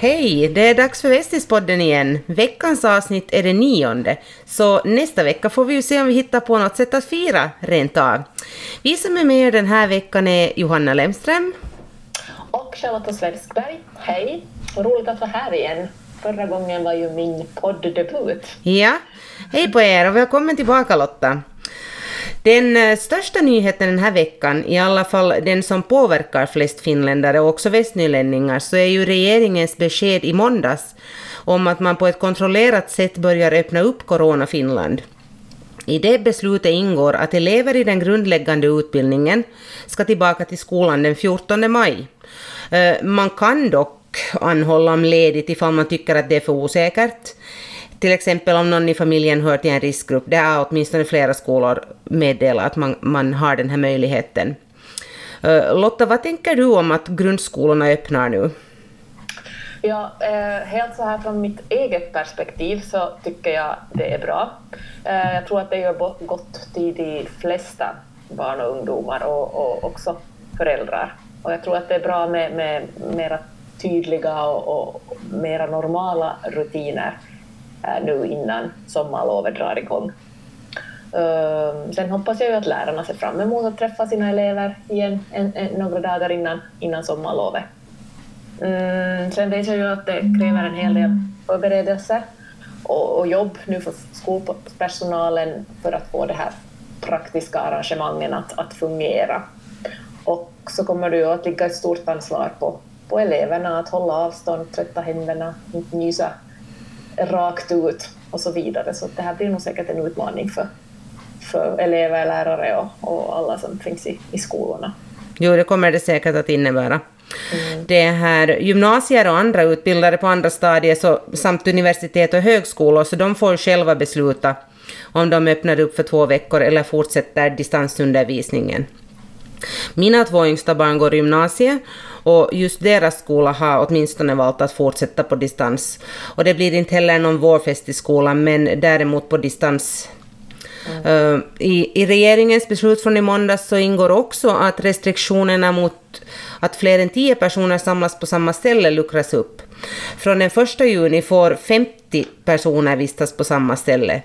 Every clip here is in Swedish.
Hej! Det är dags för Västispodden igen. Veckans avsnitt är det nionde, så nästa vecka får vi ju se om vi hittar på något sätt att fira rent av. Vi som är med den här veckan är Johanna Lemström. Och Charlotta Svenskberg. Hej! Roligt att vara här igen. Förra gången var ju min podddebut. Ja, hej på er och välkommen tillbaka Lotta. Den eh, största nyheten den här veckan, i alla fall den som påverkar flest finländare och också västnylänningar, så är ju regeringens besked i måndags om att man på ett kontrollerat sätt börjar öppna upp Corona Finland. I det beslutet ingår att elever i den grundläggande utbildningen ska tillbaka till skolan den 14 maj. Eh, man kan dock anhålla om ledigt ifall man tycker att det är för osäkert. Till exempel om någon i familjen hör till en riskgrupp. Det har åtminstone flera skolor meddelat att man, man har den här möjligheten. Eh, Lotta, vad tänker du om att grundskolorna öppnar nu? Ja, eh, helt så här från mitt eget perspektiv så tycker jag det är bra. Eh, jag tror att det gör gott till de flesta barn och ungdomar och, och också föräldrar. Och jag tror att det är bra med, med mera tydliga och, och mera normala rutiner här nu innan sommarlovet drar igång. Ehm, sen hoppas jag ju att lärarna ser fram emot att träffa sina elever igen en, en, några dagar innan, innan sommarlovet. Mm, sen vet jag ju att det kräver en hel del förberedelser och, och jobb nu för skolpersonalen för att få det här praktiska arrangemangen att, att fungera. Och så kommer det ju att ligga ett stort ansvar på, på eleverna att hålla avstånd, tvätta händerna, inte nysa rakt ut och så vidare. Så det här blir nog säkert en utmaning för, för elever, lärare och, och alla som finns i, i skolorna. Jo, det kommer det säkert att innebära. Mm. Det här, gymnasier och andra utbildare på andra stadier så, samt universitet och högskolor, så de får själva besluta om de öppnar upp för två veckor eller fortsätter distansundervisningen. Mina två yngsta barn går i gymnasiet och just deras skola har åtminstone valt att fortsätta på distans. Och det blir inte heller någon vårfest i skolan, men däremot på distans. Mm. Uh, i, I regeringens beslut från i måndags så ingår också att restriktionerna mot att fler än tio personer samlas på samma ställe luckras upp. Från den 1 juni får 50 personer vistas på samma ställe.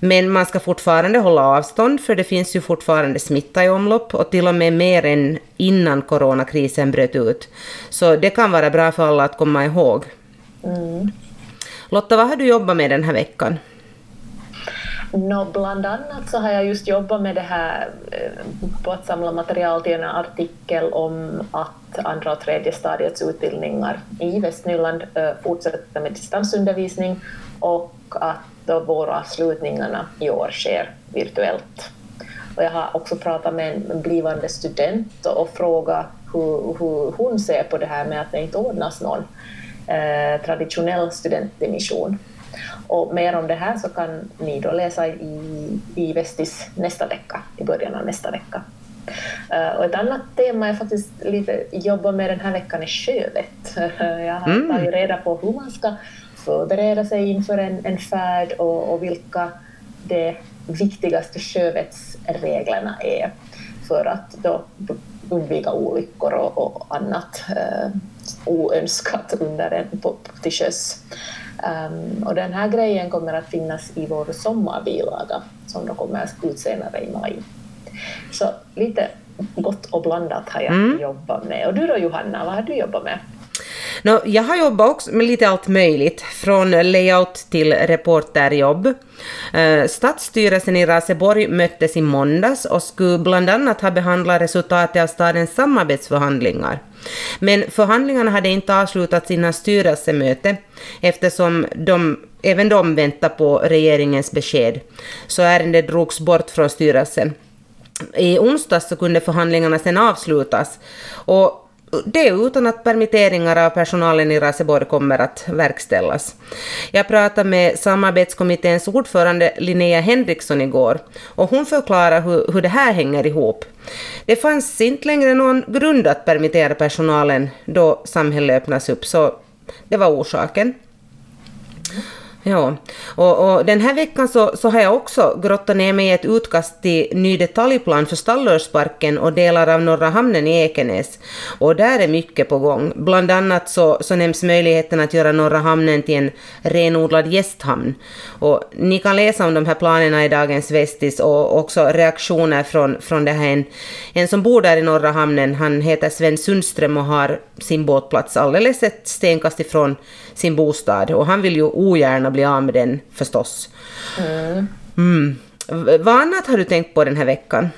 Men man ska fortfarande hålla avstånd för det finns ju fortfarande smitta i omlopp och till och med mer än innan coronakrisen bröt ut. Så det kan vara bra för alla att komma ihåg. Mm. Lotta, vad har du jobbat med den här veckan? No, bland annat så har jag just jobbat med det här eh, på att samla material till en artikel om att andra och tredje stadiets utbildningar i Västnyland eh, fortsätter med distansundervisning och att då våravslutningarna i år sker virtuellt. Och jag har också pratat med en blivande student och frågat hur, hur hon ser på det här med att det inte ordnas någon eh, traditionell studentdimension. Och mer om det här så kan ni då läsa i, i Vestis nästa vecka, i början av nästa vecka. Uh, och ett annat tema jag faktiskt lite jobbar med den här veckan är sjövett. jag har mm. tagit reda på hur man ska förbereda sig inför en, en färd och, och vilka de viktigaste sjövettsreglerna är för att då undvika olyckor och, och annat uh, oönskat under en, på, till sjöss. Um, och den här grejen kommer att finnas i vår sommarbilaga som då kommer att ut senare i maj. Så lite gott och blandat har jag mm. jobbat med. Och du då Johanna, vad har du jobbat med? No, jag har jobbat också med lite allt möjligt, från layout till reporterjobb. Eh, stadsstyrelsen i Raseborg möttes i måndags och skulle bland annat ha behandlat resultatet av stadens samarbetsförhandlingar. Men förhandlingarna hade inte avslutats innan styrelsemöte eftersom de, även de väntar på regeringens besked. Så ärendet drogs bort från styrelsen. I onsdags så kunde förhandlingarna sedan avslutas och det utan att permitteringar av personalen i Raseborg kommer att verkställas. Jag pratade med samarbetskommitténs ordförande Linnea Henriksson igår och hon förklarar hur, hur det här hänger ihop. Det fanns inte längre någon grund att permittera personalen då samhället öppnas upp, så det var orsaken. Ja, och, och, den här veckan så, så har jag också grottat ner mig i ett utkast till ny detaljplan för Stallörsparken och delar av Norra hamnen i Ekenäs. Och där är mycket på gång. Bland annat så, så nämns möjligheten att göra Norra hamnen till en renodlad gästhamn. Och ni kan läsa om de här planerna i dagens Vestis och också reaktioner från, från det här. En, en som bor där i Norra hamnen, han heter Sven Sundström och har sin båtplats alldeles ett stenkast ifrån sin bostad och han vill ju ogärna bli av med den förstås. Mm. Mm. Vad annat har du tänkt på den här veckan?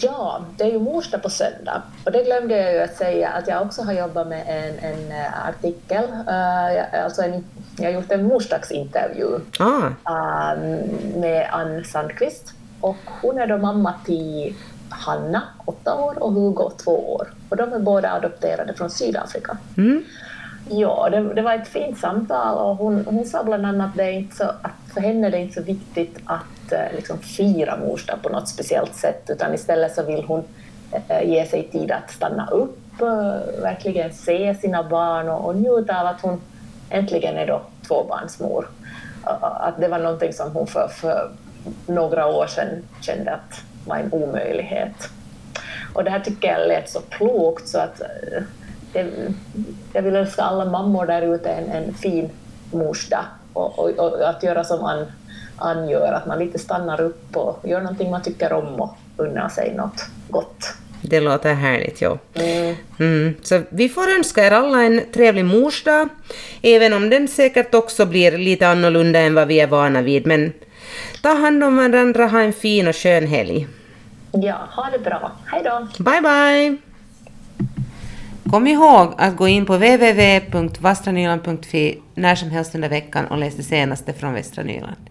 Ja, det är ju mors på söndag och det glömde jag ju att säga att jag också har jobbat med en, en eh, artikel, uh, alltså en, jag har gjort en morsdagsintervju ah. uh, med Ann Sandqvist och hon är då mamma till Hanna, åtta år, och Hugo, två år. Och de är båda adopterade från Sydafrika. Mm. Ja, det, det, var ett fint samtal och hon, hon sa bland annat att, det är inte så, att för henne är det inte så viktigt att eh, liksom fira mors på något speciellt sätt utan istället så vill hon eh, ge sig tid att stanna upp, eh, verkligen se sina barn och, och njuta av att hon äntligen är då tvåbarnsmor. Att det var någonting som hon för, för några år sedan kände att var en omöjlighet. Och det här tycker jag lät så klokt så att eh, jag vill önska alla mammor där ute en, en fin morsdag och, och, och, att göra som Ann, Ann gör, att man lite stannar upp och gör någonting man tycker om och unnar sig något gott. Det låter härligt, ja. Mm. Mm. Så vi får önska er alla en trevlig morsdag, även om den säkert också blir lite annorlunda än vad vi är vana vid. Men ta hand om varandra, ha en fin och skön helg. Ja, ha det bra. Hej då. Bye, bye. Kom ihåg att gå in på www.vastranyland.fi när som helst under veckan och läs det senaste från Västra Nyland.